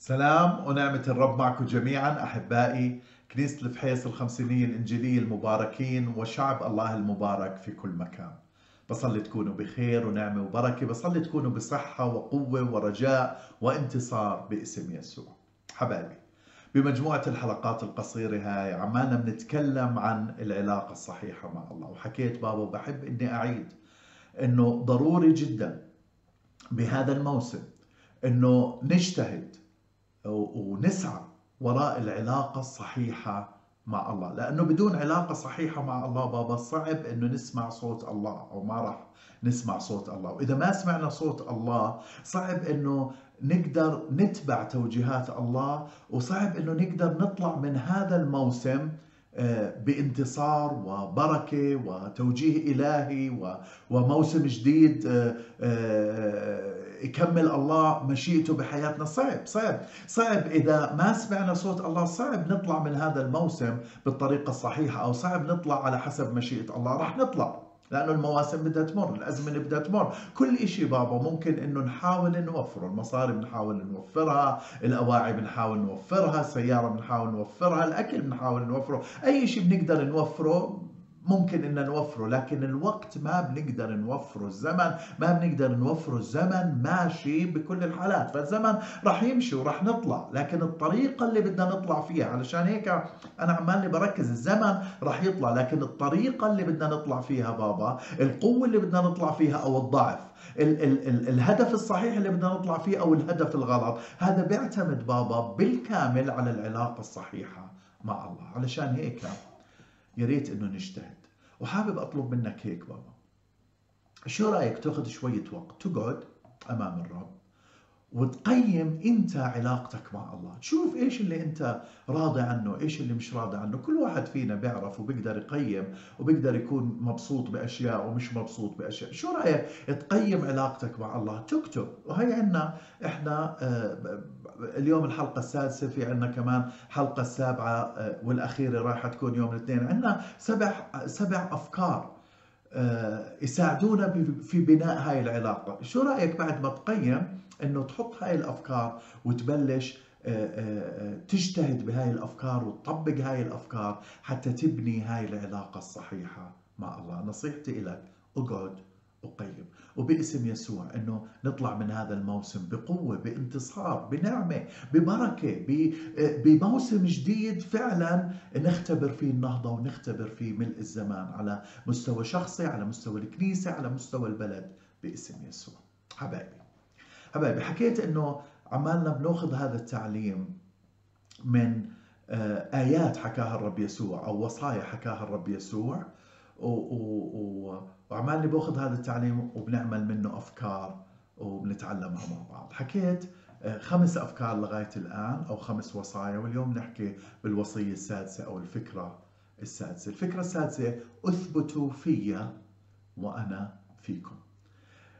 سلام ونعمة الرب معكم جميعا أحبائي كنيسة الفحيص الخمسينية الإنجيلية المباركين وشعب الله المبارك في كل مكان. بصلي تكونوا بخير ونعمة وبركة بصلي تكونوا بصحة وقوة ورجاء وانتصار باسم يسوع. حبايبي بمجموعة الحلقات القصيرة هاي عمالنا بنتكلم عن العلاقة الصحيحة مع الله. وحكيت بابا وبحب إني أعيد إنه ضروري جدا بهذا الموسم إنه نجتهد ونسعى وراء العلاقة الصحيحة مع الله. لأنه بدون علاقة صحيحة مع الله بابا صعب أنه نسمع صوت الله أو ما راح نسمع صوت الله. وإذا ما سمعنا صوت الله صعب أنه نقدر نتبع توجيهات الله وصعب أنه نقدر نطلع من هذا الموسم آه، بانتصار وبركة وتوجيه إلهي وموسم جديد آه، آه، يكمل الله مشيئته بحياتنا. صعب صعب صعب. إذا ما سمعنا صوت الله صعب نطلع من هذا الموسم بالطريقة الصحيحة أو صعب نطلع على حسب مشيئة الله. رح نطلع لأنه المواسم بدها تمر الأزمنة بدها تمر. كل شيء بابا ممكن إنه نحاول نوفره. المصاري بنحاول نوفرها الأواعي بنحاول نوفرها السيارة بنحاول نوفرها الأكل بنحاول نوفره. أي شيء بنقدر نوفره ممكن إن نوفره لكن الوقت ما بنقدر نوفره الزمن ما بنقدر نوفره الزمن ماشي بكل الحالات فالزمن راح يمشي وراح نطلع لكن الطريقة اللي بدنا نطلع فيها علشان هيك أنا عمالي بركز الزمن راح يطلع لكن الطريقة اللي بدنا نطلع فيها بابا القوة اللي بدنا نطلع فيها أو الضعف ال ال ال الهدف الصحيح اللي بدنا نطلع فيه أو الهدف الغلط هذا بيعتمد بابا بالكامل على العلاقة الصحيحة مع الله علشان هيك يا ريت إنه نجتهد. وحابب أطلب منك هيك بابا. شو رأيك تأخذ شوية وقت؟ تقعد أمام الرب وتقيم أنت علاقتك مع الله. تشوف إيش اللي أنت راضي عنه إيش اللي مش راضي عنه. كل واحد فينا بيعرف وبيقدر يقيم وبيقدر يكون مبسوط بأشياء ومش مبسوط بأشياء. شو رأيك تقيم علاقتك مع الله؟ تكتب وهي عندنا إحنا آه، اليوم الحلقة السادسة في عندنا كمان حلقة السابعة آه، والأخيرة راح تكون يوم الاثنين. عندنا سبع سبع أفكار آه، يساعدونا في بناء هاي العلاقة. شو رأيك بعد ما تقيم إنه تحط هاي الأفكار وتبلش آه، تجتهد بهاي الأفكار وتطبق هاي الأفكار حتى تبني هاي العلاقة الصحيحة؟ مع الله نصيحتي لك اقعد. أقيم. وباسم يسوع أنه نطلع من هذا الموسم بقوة بانتصار بنعمة ببركة بموسم جديد فعلا نختبر فيه النهضة ونختبر فيه ملء الزمان على مستوى شخصي على مستوى الكنيسة على مستوى البلد باسم يسوع. حبايبي حبايبي حكيت أنه عمالنا بنأخذ هذا التعليم من آه، آيات حكاها الرب يسوع أو وصايا حكاها الرب يسوع و... و... وعمالي باخذ هذا التعليم وبنعمل منه أفكار وبنتعلمها مع بعض. حكيت آه، خمس أفكار لغاية الآن أو خمس وصايا واليوم نحكي بالوصية السادسة أو الفكرة السادسة. الفكرة السادسة أثبتوا في وأنا فيكم.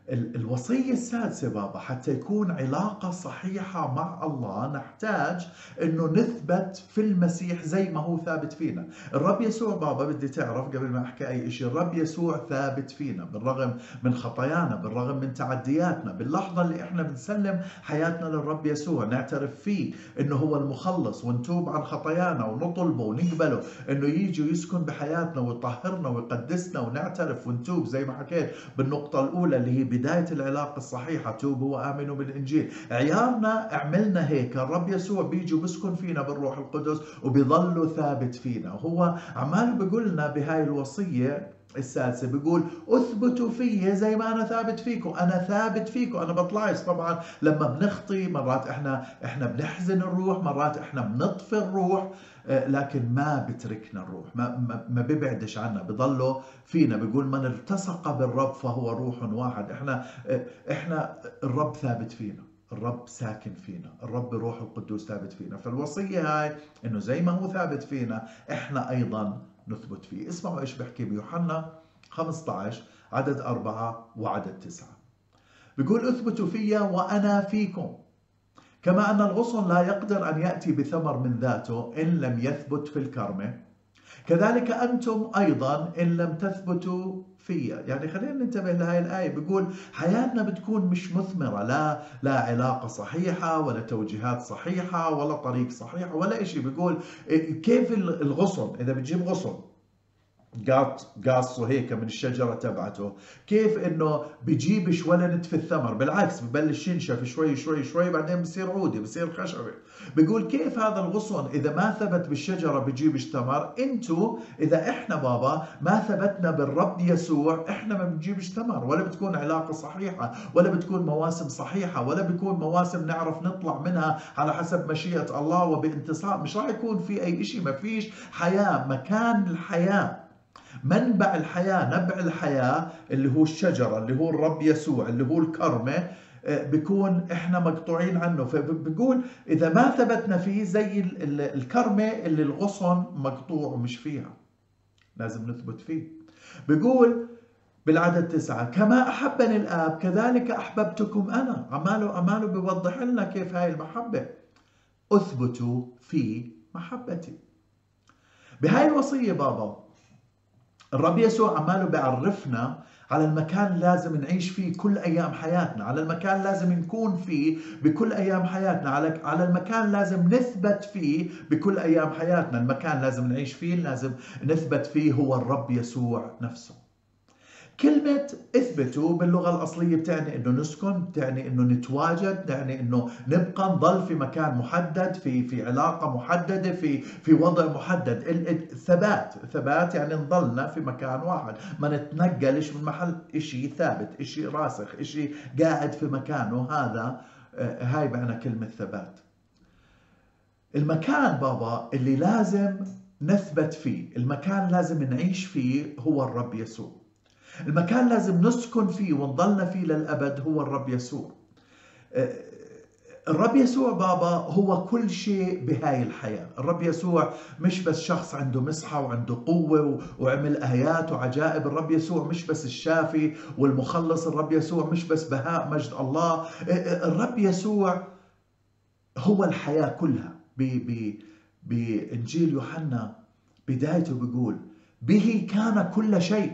الوصية السادسة بابا حتى يكون علاقة صحيحة مع الله نحتاج إنه نثبت في المسيح زي ما هو ثابت فينا. الرب يسوع بابا بدي تعرف قبل ما أحكي أي شيء الرب يسوع ثابت فينا بالرغم من خطايانا بالرغم من تعدياتنا باللحظة اللي إحنا بنسلم حياتنا للرب يسوع نعترف فيه إنه هو المخلص ونتوب عن خطايانا ونطلبه ونقبله إنه يجي ويسكن بحياتنا ويطهرنا ويقدسنا ونعترف ونتوب زي ما حكيت بالنقطة الأولى اللي هي بداية العلاقة الصحيحة. توبوا وآمنوا بالإنجيل. عيالنا عملنا هيك. الرب يسوع بيجي وبسكن فينا بالروح القدس وبيظلوا ثابت فينا. وهو عمال بيقول لنا بهاي الوصية السادسة بيقول أثبتوا في زي ما أنا ثابت فيكم. أنا ثابت فيكم أنا بطلعش طبعا. لما بنخطي مرات إحنا إحنا بنحزن الروح مرات إحنا بنطفي الروح آه، لكن ما بتركنا الروح. ما, ما, بيبعدش عنا. بضله فينا. بيقول من التصق بالرب فهو روح واحد. إحنا آه، إحنا الرب ثابت فينا. الرب ساكن فينا. الرب روح القدوس ثابت فينا. فالوصية هاي إنه زي ما هو ثابت فينا إحنا أيضا نثبت فيه. اسمعوا إيش بحكي بيوحنا 15 عدد أربعة وعدد تسعة. بيقول اثبتوا في وأنا فيكم. كما أن الغصن لا يقدر أن يأتي بثمر من ذاته إن لم يثبت في الكرمة كذلك أنتم أيضا إن لم تثبتوا فيا يعني خلينا ننتبه لهي الآية. بيقول حياتنا بتكون مش مثمرة. لا لا علاقة صحيحة ولا توجيهات صحيحة ولا طريق صحيح ولا إشي. بيقول كيف الغصن؟ إذا بتجيب غصن. قاصه هيك من الشجرة تبعته. كيف إنه بيجيبش ولا نتف الثمر؟ بالعكس ببلش ينشف شوي شوي شوي بعدين بصير عودي بصير خشبة. بيقول كيف هذا الغصن إذا ما ثبت بالشجرة بيجيبش ثمر؟ إنتو إذا إحنا بابا ما ثبتنا بالرب يسوع إحنا ما بنجيبش ثمر. ولا بتكون علاقة صحيحة ولا بتكون مواسم صحيحة ولا بيكون مواسم نعرف نطلع منها على حسب مشيئة الله وبانتصار. مش راح يكون في أي شيء ما فيش حياة مكان الحياة. منبع الحياة نبع الحياة اللي هو الشجرة اللي هو الرب يسوع اللي هو الكرمة آه، بيكون إحنا مقطوعين عنه. فبقول إذا ما ثبتنا فيه زي الكرمة اللي الغصن مقطوع ومش فيها. لازم نثبت فيه. بيقول بالعدد تسعة كما أحبني الآب كذلك أحببتكم أنا. عماله عماله بيوضح لنا كيف هاي المحبة. أثبتوا في محبتي. بهاي الوصية بابا الرب يسوع عماله بيعرفنا على المكان لازم نعيش فيه كل أيام حياتنا، على المكان لازم نكون فيه بكل أيام حياتنا، على على المكان لازم نثبت فيه بكل أيام حياتنا، المكان لازم نعيش فيه لازم نثبت فيه هو الرب يسوع نفسه. كلمة اثبتوا باللغة الأصلية بتعني إنه نسكن، بتعني إنه نتواجد، بتعني إنه نبقى نضل في مكان محدد، في في علاقة محددة، في في وضع محدد، الثبات، ثبات يعني نضلنا في مكان واحد، ما نتنقلش من محل شيء ثابت، شيء راسخ، شيء قاعد في مكانه، هذا آه، هاي معنى كلمة ثبات. المكان بابا اللي لازم نثبت فيه، المكان لازم نعيش فيه هو الرب يسوع. المكان لازم نسكن فيه ونضلنا فيه للأبد هو الرب يسوع. آه، الرب يسوع بابا هو كل شيء بهاي الحياة. الرب يسوع مش بس شخص عنده مسحة وعنده قوة وعمل آيات وعجائب. الرب يسوع مش بس الشافي والمخلص. الرب يسوع مش بس بهاء مجد الله. آه، آه، الرب يسوع هو الحياة كلها. بإنجيل يوحنا بدايته بيقول به كان كل شيء.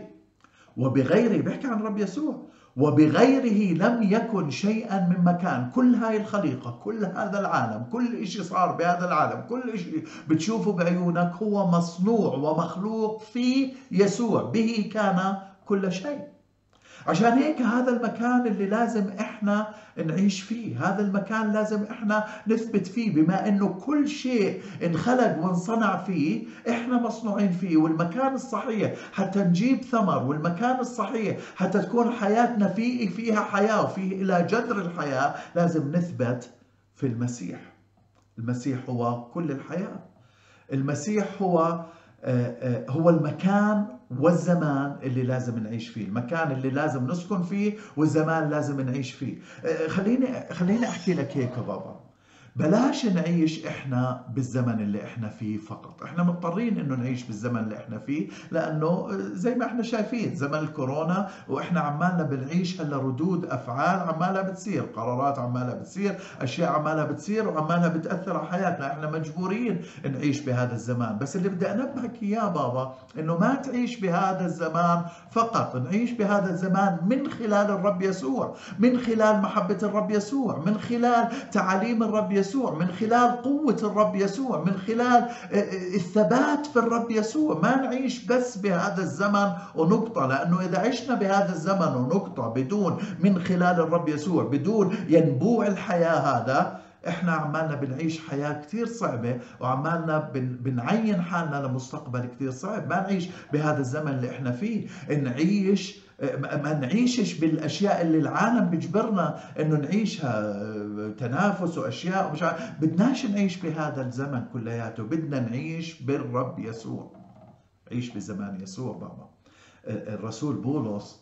وبغيره بيحكي عن رب يسوع. وبغيره لم يكن شيئا من مكان. كل هاي الخليقة كل هذا العالم كل شيء صار بهذا العالم كل شيء بتشوفه بعيونك هو مصنوع ومخلوق في يسوع. به كان كل شيء. عشان هيك هذا المكان اللي لازم إحنا نعيش فيه هذا المكان لازم إحنا نثبت فيه. بما إنه كل شيء انخلق وانصنع فيه إحنا مصنوعين فيه. والمكان الصحيح حتى نجيب ثمر والمكان الصحيح حتى تكون حياتنا فيه فيها حياة وفيه إلى جذر الحياة لازم نثبت في المسيح. المسيح هو كل الحياة. المسيح هو آه، آه، هو المكان والزمان اللي لازم نعيش فيه المكان اللي لازم نسكن فيه والزمان لازم نعيش فيه. آه، خليني خليني أحكي لك هيك بابا. بلاش نعيش إحنا بالزمن اللي إحنا فيه فقط. إحنا مضطرين إنه نعيش بالزمن اللي إحنا فيه لأنه زي ما إحنا شايفين زمن الكورونا وإحنا عمالنا بنعيش هلا ردود أفعال عمالها بتصير قرارات عمالها بتصير أشياء عمالها بتصير وعمالها بتأثر على حياتنا. إحنا مجبورين نعيش بهذا الزمان. بس اللي بدي أنبهك إياه بابا إنه ما تعيش بهذا الزمان فقط. نعيش بهذا الزمان من خلال الرب يسوع من خلال محبة الرب يسوع من خلال تعاليم الرب يسوع يسوع من خلال قوة الرب يسوع من خلال آه، آه، الثبات في الرب يسوع. ما نعيش بس بهذا الزمن ونقطة لأنه إذا عشنا بهذا الزمن ونقطة بدون من خلال الرب يسوع بدون ينبوع الحياة هذا إحنا عمالنا بنعيش حياة كثير صعبة وعمالنا بنعين حالنا لمستقبل كثير صعب. ما نعيش بهذا الزمن اللي إحنا فيه. نعيش ما نعيشش بالأشياء اللي العالم بيجبرنا إنه نعيشها تنافس وأشياء ومش بدناش نعيش بهذا الزمن كلياته. بدنا نعيش بالرب يسوع. عيش بزمان يسوع بابا. الرسول بولس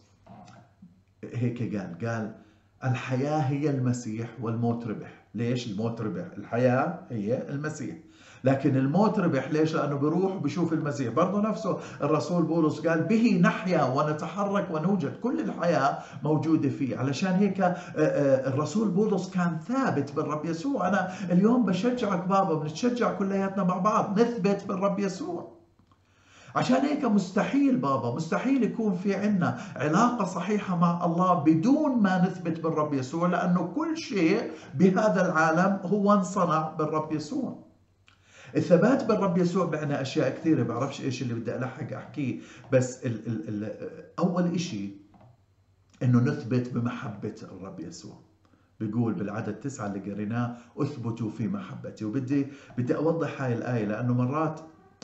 هيك قال قال الحياة هي المسيح والموت ربح. ليش الموت ربح؟ الحياة هي المسيح. لكن الموت ربح ليش؟ لأنه بيروح بشوف المسيح. برضه نفسه الرسول بولس قال به نحيا ونتحرك ونوجد. كل الحياة موجودة فيه. علشان هيك آه، آه، الرسول بولس كان ثابت بالرب يسوع. أنا اليوم بشجعك بابا بنتشجع كلياتنا مع بعض. نثبت بالرب يسوع. عشان هيك مستحيل بابا مستحيل يكون في عنا علاقة صحيحة مع الله بدون ما نثبت بالرب يسوع لأنه كل شيء بهذا العالم هو انصنع بالرب يسوع. الثبات بالرب يسوع بعنى أشياء كثيرة بعرفش إيش اللي بدي ألحق أحكيه بس ال ال ال أول شيء إنه نثبت بمحبة الرب يسوع. بيقول بالعدد تسعة اللي قريناه أثبتوا في محبتي. وبدي بدي أوضح هاي الآية لأنه مرات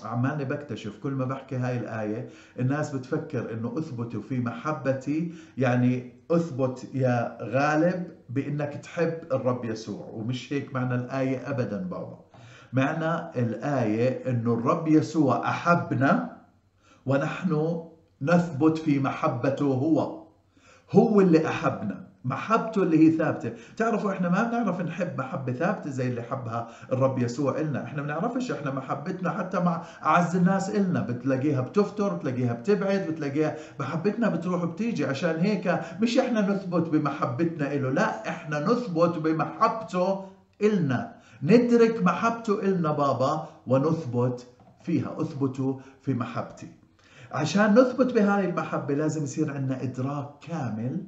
عمالي بكتشف كل ما بحكي هاي الآية الناس بتفكر إنه اثبتوا في محبتي يعني أثبت يا غالب بإنك تحب الرب يسوع ومش هيك معنى الآية ابدا بابا. معنى الآية إنه الرب يسوع أحبنا ونحن نثبت في محبته هو هو اللي أحبنا. محبته اللي هي ثابتة. تعرفوا إحنا ما بنعرف نحب محبة ثابتة زي اللي حبها الرب يسوع إلنا. إحنا بنعرفش إحنا محبتنا حتى مع أعز الناس إلنا. بتلاقيها بتفتر بتلاقيها بتبعد بتلاقيها محبتنا بتروح وبتيجي. عشان هيك مش إحنا نثبت بمحبتنا له لا إحنا نثبت بمحبته إلنا. ندرك محبته إلنا بابا ونثبت فيها. أثبتوا في محبتي. عشان نثبت بهاي المحبة لازم يصير عندنا إدراك كامل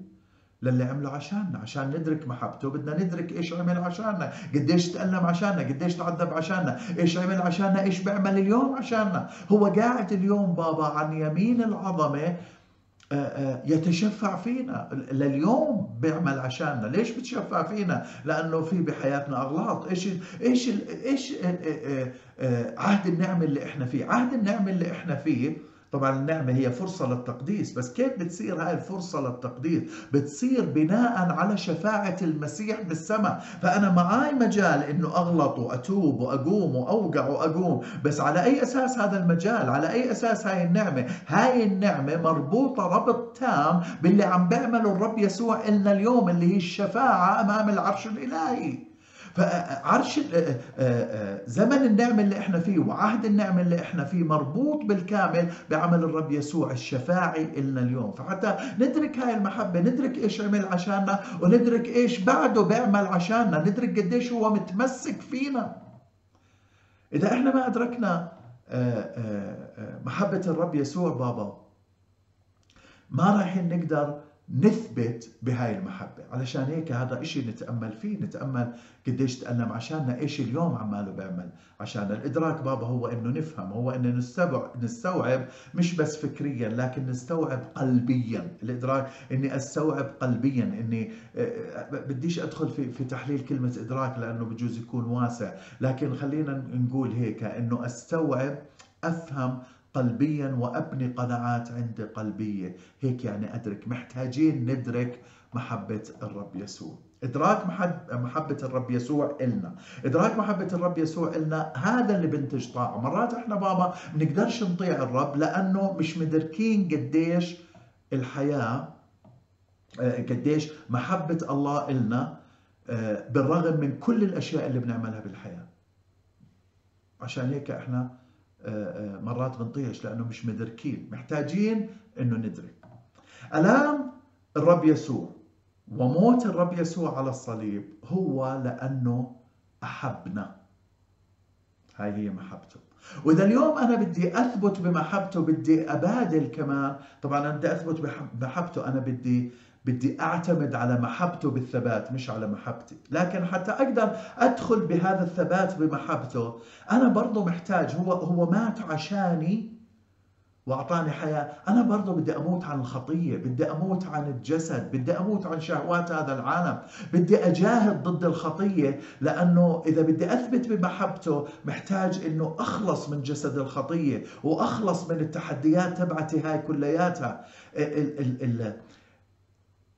للي عمله عشاننا عشان ندرك محبته بدنا ندرك إيش عمل عشاننا قديش تألم عشاننا قديش تعذب عشاننا إيش عمل عشاننا إيش بيعمل اليوم عشاننا. هو قاعد اليوم بابا عن يمين العظمة آه، آه، يتشفع فينا. لليوم بيعمل عشاننا. ليش بتشفع فينا؟ لأنه في بحياتنا أغلاط. إيش إيش إيش آه، عهد النعمة اللي إحنا فيه؟ عهد النعمة اللي إحنا فيه طبعا النعمة هي فرصة للتقديس بس كيف بتصير هاي الفرصة للتقديس؟ بتصير بناء على شفاعة المسيح بالسماء. فأنا معاي مجال أنه أغلط وأتوب وأقوم وأوقع وأقوم بس على أي أساس هذا المجال؟ على أي أساس هاي النعمة؟ هاي النعمة مربوطة ربط تام باللي عم بيعمله الرب يسوع إلنا اليوم اللي هي الشفاعة أمام العرش الإلهي. فعرش آه، آه، آه، زمن النعمة اللي إحنا فيه وعهد النعمة اللي إحنا فيه مربوط بالكامل بعمل الرب يسوع الشفاعي إلنا اليوم. فحتى ندرك هاي المحبة ندرك إيش عمل عشاننا وندرك إيش بعده بيعمل عشاننا ندرك قديش هو متمسك فينا. إذا إحنا ما أدركنا محبة الرب يسوع بابا ما رايحين نقدر نثبت بهاي المحبة. علشان هيك هذا إشي نتأمل فيه نتأمل قديش تألم. عشاننا إيش اليوم عماله بيعمل. عشان الإدراك بابا هو إنه نفهم هو إنه نستوعب, نستوعب مش بس فكريا لكن نستوعب قلبيا. الإدراك إني أستوعب قلبيا إني آه، بديش أدخل في, في تحليل كلمة إدراك لأنه بجوز يكون واسع. لكن خلينا نقول هيك إنه أستوعب أفهم قلبيا وأبني قناعات عندي قلبيه هيك يعني أدرك محتاجين ندرك محبة الرب يسوع. إدراك محبة الرب يسوع إلنا. إدراك محبة الرب يسوع إلنا هذا اللي بنتج طاعة. مرات إحنا بابا بنقدرش نطيع الرب لأنه مش مدركين قديش الحياة آه، قديش محبة الله إلنا آه، بالرغم من كل الأشياء اللي بنعملها بالحياة. عشان هيك آه، مرات بنطيش لأنه مش مدركين محتاجين إنه ندرك ألام الرب يسوع وموت الرب يسوع على الصليب هو لأنه أحبنا. هاي هي محبته. وإذا اليوم أنا بدي أثبت بمحبته بدي أبادل كمان. طبعا أنا بدي اثبت بمحبته أنا بدي بدي أعتمد على محبته بالثبات مش على محبتي. لكن حتى أقدر أدخل بهذا الثبات بمحبته أنا برضه محتاج هو هو مات عشاني وأعطاني حياة. أنا برضه بدي أموت عن الخطية بدي أموت عن الجسد بدي أموت عن شهوات هذا العالم. بدي أجاهد ضد الخطية لأنه إذا بدي أثبت بمحبته محتاج إنه أخلص من جسد الخطية وأخلص من التحديات تبعتي هاي كلياتها. ال ال إل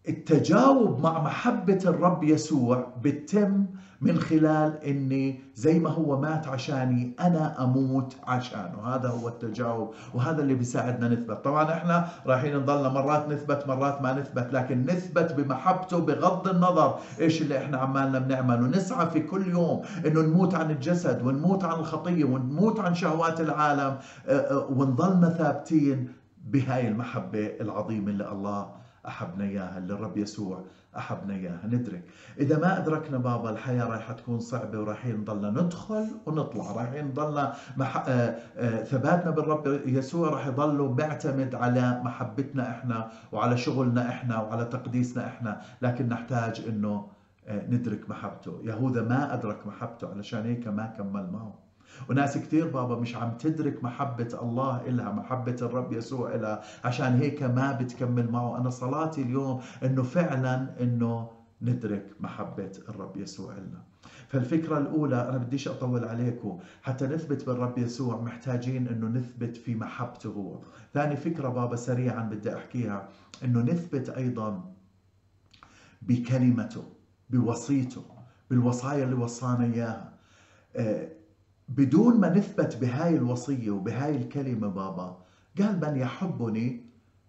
التجاوب مع محبة الرب يسوع بتم من خلال إني زي ما هو مات عشاني أنا أموت عشانه. هذا هو التجاوب وهذا اللي بيساعدنا نثبت. طبعا إحنا رايحين نضلنا مرات نثبت مرات ما نثبت لكن نثبت بمحبته بغض النظر إيش اللي إحنا عمالنا بنعمله. نسعى في كل يوم إنه نموت عن الجسد ونموت عن الخطية ونموت عن شهوات العالم ونضلنا ثابتين بهاي المحبة العظيمة اللي الله أحبنا إياها اللي الرب يسوع أحبنا إياها ندرك. إذا ما أدركنا بابا الحياة رايحة تكون صعبة ورايحين نضلنا ندخل ونطلع. رايحين نضلنا مح... آه، آه، ثباتنا بالرب يسوع راح يضلوا بيعتمد على محبتنا إحنا وعلى شغلنا إحنا وعلى تقديسنا إحنا لكن نحتاج إنه آه، ندرك محبته. يهوذا ما أدرك محبته علشان هيك ما كمل معه. وناس كثير بابا مش عم تدرك محبة الله إلها محبة الرب يسوع إلها. عشان هيك ما بتكمل معه. أنا صلاتي اليوم أنه فعلا أنه ندرك محبة الرب يسوع لنا فالفكرة الأولى أنا بديش أطول عليكم. حتى نثبت بالرب يسوع محتاجين أنه نثبت في محبته. هو ثاني فكرة بابا سريعا بدي أحكيها. أنه نثبت أيضا بكلمته بوصيته بالوصايا اللي وصانا إياها. آه، بدون ما نثبت بهاي الوصية وبهاي الكلمة بابا قال من يحبني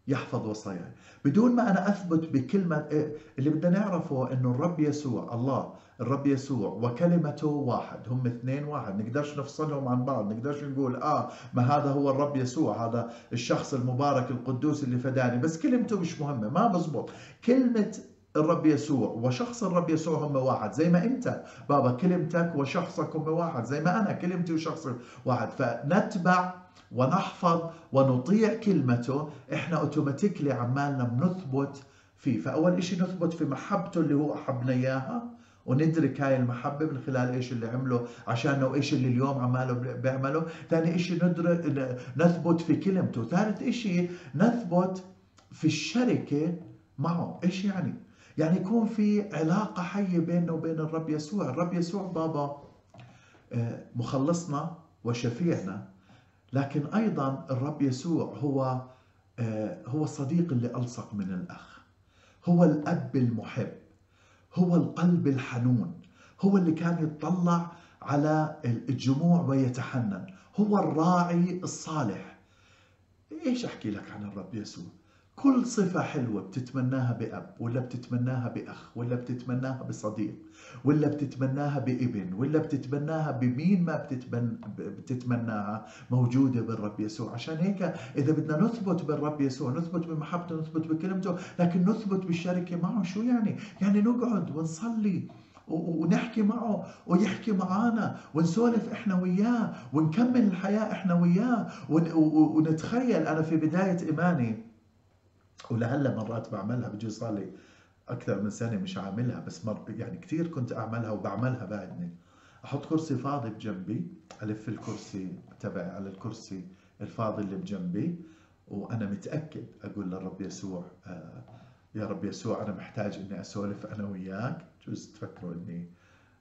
يحفظ وصاياي. بدون ما أنا أثبت بكلمة إيه، اللي بدنا نعرفه أنه الرب يسوع الله الرب يسوع وكلمته واحد هم اثنين واحد. نقدرش نفصلهم عن بعض نقدرش نقول آه ما هذا هو الرب يسوع هذا الشخص المبارك القدوس اللي فداني. بس كلمته مش مهمة ما بزبط كلمة الرب يسوع وشخص الرب يسوع هم واحد زي ما انت. بابا كلمتك وشخصك هم واحد زي ما أنا كلمتي وشخصي واحد. فنتبع ونحفظ ونطيع كلمته إحنا اوتوماتيكلي عمالنا بنثبت فيه. فأول شيء نثبت في محبته اللي هو أحبنا إياها وندرك هاي المحبة من خلال إيش اللي عمله عشاننا وايش اللي اليوم عماله بيعمله. ثاني شيء ندرك نثبت في كلمته. ثالث شيء نثبت في الشركة معه. إيش يعني؟ يعني يكون في علاقة حية بيننا وبين الرب يسوع. الرب يسوع بابا آه، مخلصنا وشفيعنا. لكن أيضا الرب يسوع هو آه، هو الصديق اللي ألصق من الأخ. هو الأب المحب. هو القلب الحنون. هو اللي كان يتطلع على الجموع ويتحنن. هو الراعي الصالح. إيش أحكي لك عن الرب يسوع؟ كل صفة حلوة بتتمناها بأب ولا بتتمناها بأخ ولا بتتمناها بصديق ولا بتتمناها بابن ولا بتتمناها بمين ما بتتمن بتتمناها موجودة بالرب يسوع. عشان هيك إذا بدنا نثبت بالرب يسوع نثبت بمحبته نثبت بكلمته لكن نثبت بالشركة معه. شو يعني؟ يعني نقعد ونصلي ونحكي معه ويحكي معانا ونسولف إحنا وياه ونكمل الحياة إحنا وياه ونتخيل. أنا في بداية إيماني ولعل مرات بعملها بجوز صار لي أكثر من سنة مش عاملها بس مر يعني كثير كنت أعملها وبعملها بعدني. أحط كرسي فاضي بجنبي ألف الكرسي تبعي على الكرسي الفاضي اللي بجنبي وأنا متأكد أقول للرب يسوع آه يا رب يسوع أنا محتاج إني أسولف أنا وياك. جوز تفكروا إني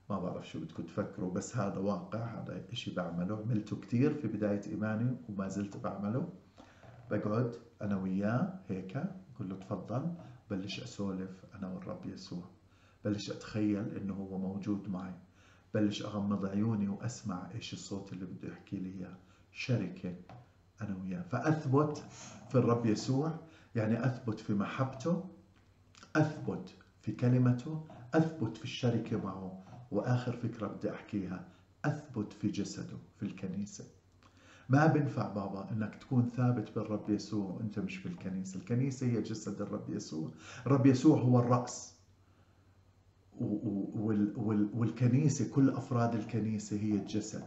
ما بعرف شو بدكم تفكروا بس هذا واقع هذا إشي بعمله. عملته كثير في بداية إيماني وما زلت بعمله. بقعد أنا وياه هيك بقول له تفضل بلش أسولف أنا والرب يسوع. بلش أتخيل إنه هو موجود معي. بلش أغمض عيوني وأسمع إيش الصوت اللي بده يحكي لي إياه. شركة أنا وياه. فأثبت في الرب يسوع يعني أثبت في محبته أثبت في كلمته أثبت في الشركة معه. وآخر فكرة بدي أحكيها أثبت في جسده في الكنيسة. ما بنفع بابا إنك تكون ثابت بالرب يسوع وأنت مش في الكنيسة، الكنيسه هي جسد الرب يسوع، الرب يسوع هو الرأس. والكنيسة كل أفراد الكنيسة هي الجسد.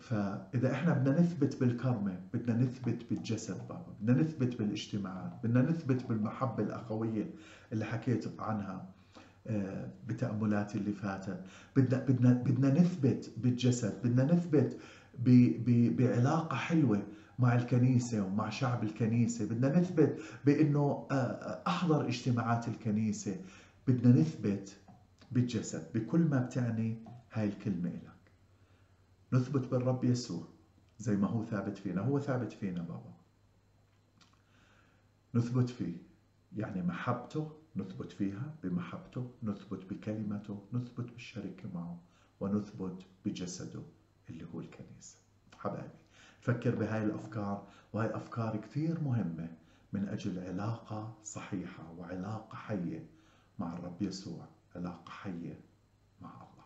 فإذا إحنا بدنا نثبت بالكرمة، بدنا نثبت بالجسد بابا، بدنا نثبت بالاجتماعات، بدنا نثبت بالمحبة الأخوية اللي حكيت عنها آه، بتأملاتي اللي فاتت. بدنا بدنا بدنا نثبت بالجسد. بدنا نثبت بعلاقة حلوة مع الكنيسة ومع شعب الكنيسة. بدنا نثبت بأنه آه، آه، أحضر اجتماعات الكنيسة. بدنا نثبت بالجسد بكل ما بتعني هاي الكلمة لك نثبت بالرب يسوع زي ما هو ثابت فينا. هو ثابت فينا بابا. نثبت فيه يعني محبته نثبت فيها بمحبته نثبت بكلمته نثبت بالشركة معه ونثبت بجسده. اللي هو الكنيسة. حبايبي فكر بهاي الأفكار وهي أفكار كثير مهمة من أجل علاقة صحيحة وعلاقة حية مع الرب يسوع علاقة حية مع الله.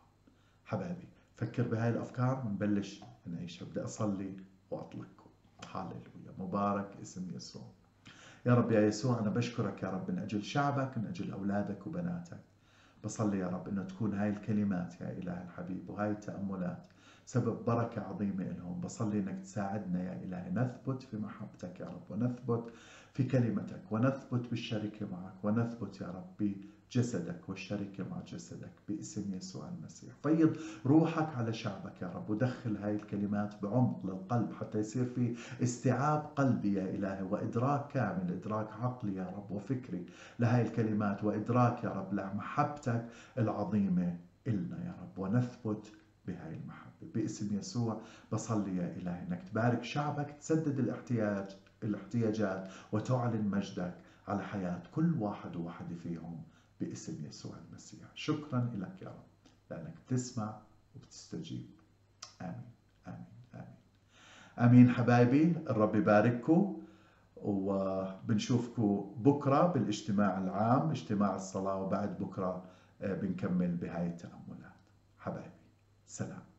حبايبي فكر بهاي الأفكار ونبلش نعيشها بدي أصلي وأطلقكم. هاليلويا مبارك اسم يسوع. يا رب يا يسوع أنا بشكرك يا رب من أجل شعبك من أجل أولادك وبناتك. بصلي يا رب أنه تكون هاي الكلمات يا إله الحبيب وهاي التأملات سبب بركة عظيمة لهم بصلي أنك تساعدنا يا إلهي. نثبت في محبتك يا رب ونثبت في كلمتك ونثبت بالشركة معك ونثبت يا رب جسدك والشركة مع جسدك باسم يسوع المسيح. فيض روحك على شعبك يا رب ودخل هاي الكلمات بعمق للقلب حتى يصير في استيعاب قلبي يا إلهي وإدراك كامل إدراك عقلي يا رب وفكري لهاي الكلمات وإدراك يا رب لمحبتك العظيمة إلنا يا رب. ونثبت بهاي المحبة. باسم يسوع بصلي يا إلهي. أنك تبارك شعبك تسدد الاحتياج الاحتياجات وتعلن مجدك على حياة كل واحد وواحدة فيهم باسم يسوع المسيح. شكرا لك يا رب. لأنك بتسمع وبتستجيب آمين. آمين. آمين. آمين حبايبي. الرب يبارككم. وبنشوفكم بكرة بالاجتماع العام اجتماع الصلاة وبعد بكرة بنكمل بهاي التأملات. حبايبي. سلام.